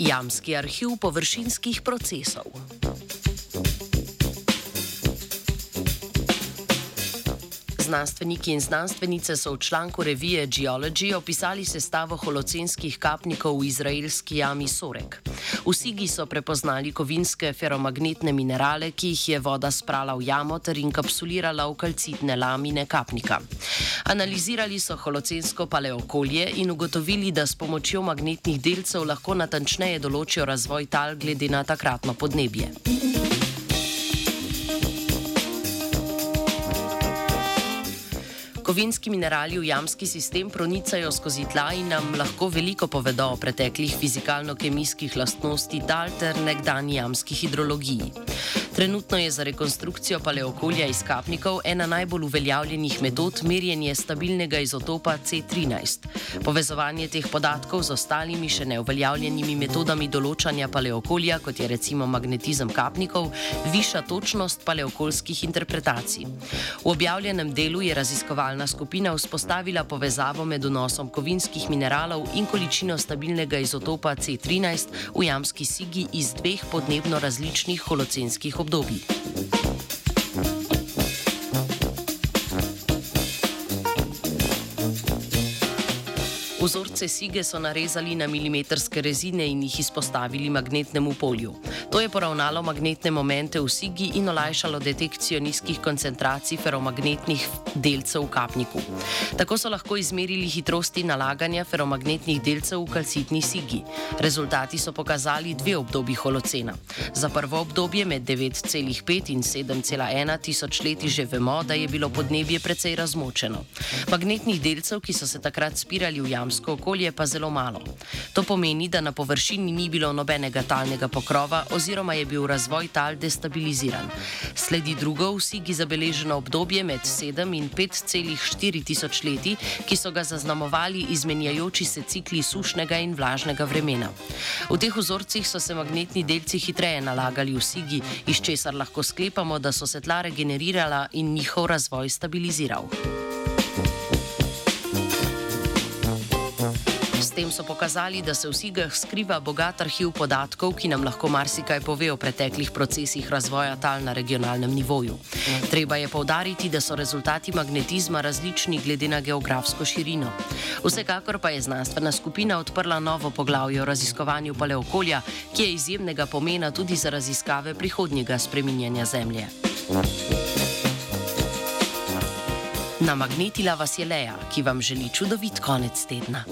Jamski arhiv površinskih procesov. Znanstveniki in znanstvenice so v članku revije Geology opisali sestavo holocenskih kapnikov v izraelski jami Sorek. V Sigi so prepoznali kovinske feromagnetne minerale, ki jih je voda sprala v jamo ter inkapsulirala v kalcitne lamine kapnika. Analizirali so holocensko paleokolje in ugotovili, da s pomočjo magnetnih delcev lahko natančneje določijo razvoj tal glede na takratno podnebje. Kovinski minerali v jamski sistem pronicajo skozi tla in nam lahko veliko povedo o preteklih fizikalno-kemijskih lastnostih tal ter nekdanji jamski hidrologiji. Trenutno je za rekonstrukcijo paleokolja iz kapnikov ena najbolj uveljavljenih metod merjenje stabilnega izotopa C13. Povezovanje teh podatkov z ostalimi še neuveljavljenimi metodami določanja paleokolja, kot je recimo magnetizem kapnikov, viša točnost paleokolskih interpretacij. V objavljenem delu je raziskovalna skupina vzpostavila povezavo med vnosom kovinskih mineralov in količino stabilnega izotopa C13 v jamski sigi iz dveh podnebno različnih holocenskih období. Vzorce sige so narezali na milimetrske rezine in jih izpostavili magnetnemu polju. To je poravnalo magnetne momente v sigi in olajšalo detekcijo nizkih koncentracij feromagnetnih delcev v kapniku. Tako so lahko izmerili hitrosti nalaganja feromagnetnih delcev v kalcitni sigi. Rezultati so pokazali dve obdobji holocena. Za prvo obdobje med 9,5 in 7,1 tisoč leti že vemo, da je bilo podnebje precej razmočeno. Magnetnih delcev, ki so se takrat spirali v jamstvu, jamsko okolje pa zelo malo. To pomeni, da na površini ni bilo nobenega talnega pokrova oziroma je bil razvoj tal destabiliziran. Sledi drugo v Sigi zabeleženo obdobje med 7 in 5,4 tisoč leti, ki so ga zaznamovali izmenjajoči se cikli sušnega in vlažnega vremena. V teh vzorcih so se magnetni delci hitreje nalagali v Sigi, iz česar lahko sklepamo, da so se tla regenerirala in njihov razvoj stabiliziral. Tem so pokazali, da se v Sigah skriva bogat arhiv podatkov, ki nam lahko marsikaj pove o preteklih procesih razvoja tal na regionalnem nivoju. Treba je povdariti, da so rezultati magnetizma različni glede na geografsko širino. Vsekakor pa je znanstvena skupina odprla novo poglavje o raziskovanju paleokolja, ki je izjemnega pomena tudi za raziskave prihodnjega spreminjanja Zemlje. Namagnetila vas je Leja, ki vam želi čudovit konec tedna.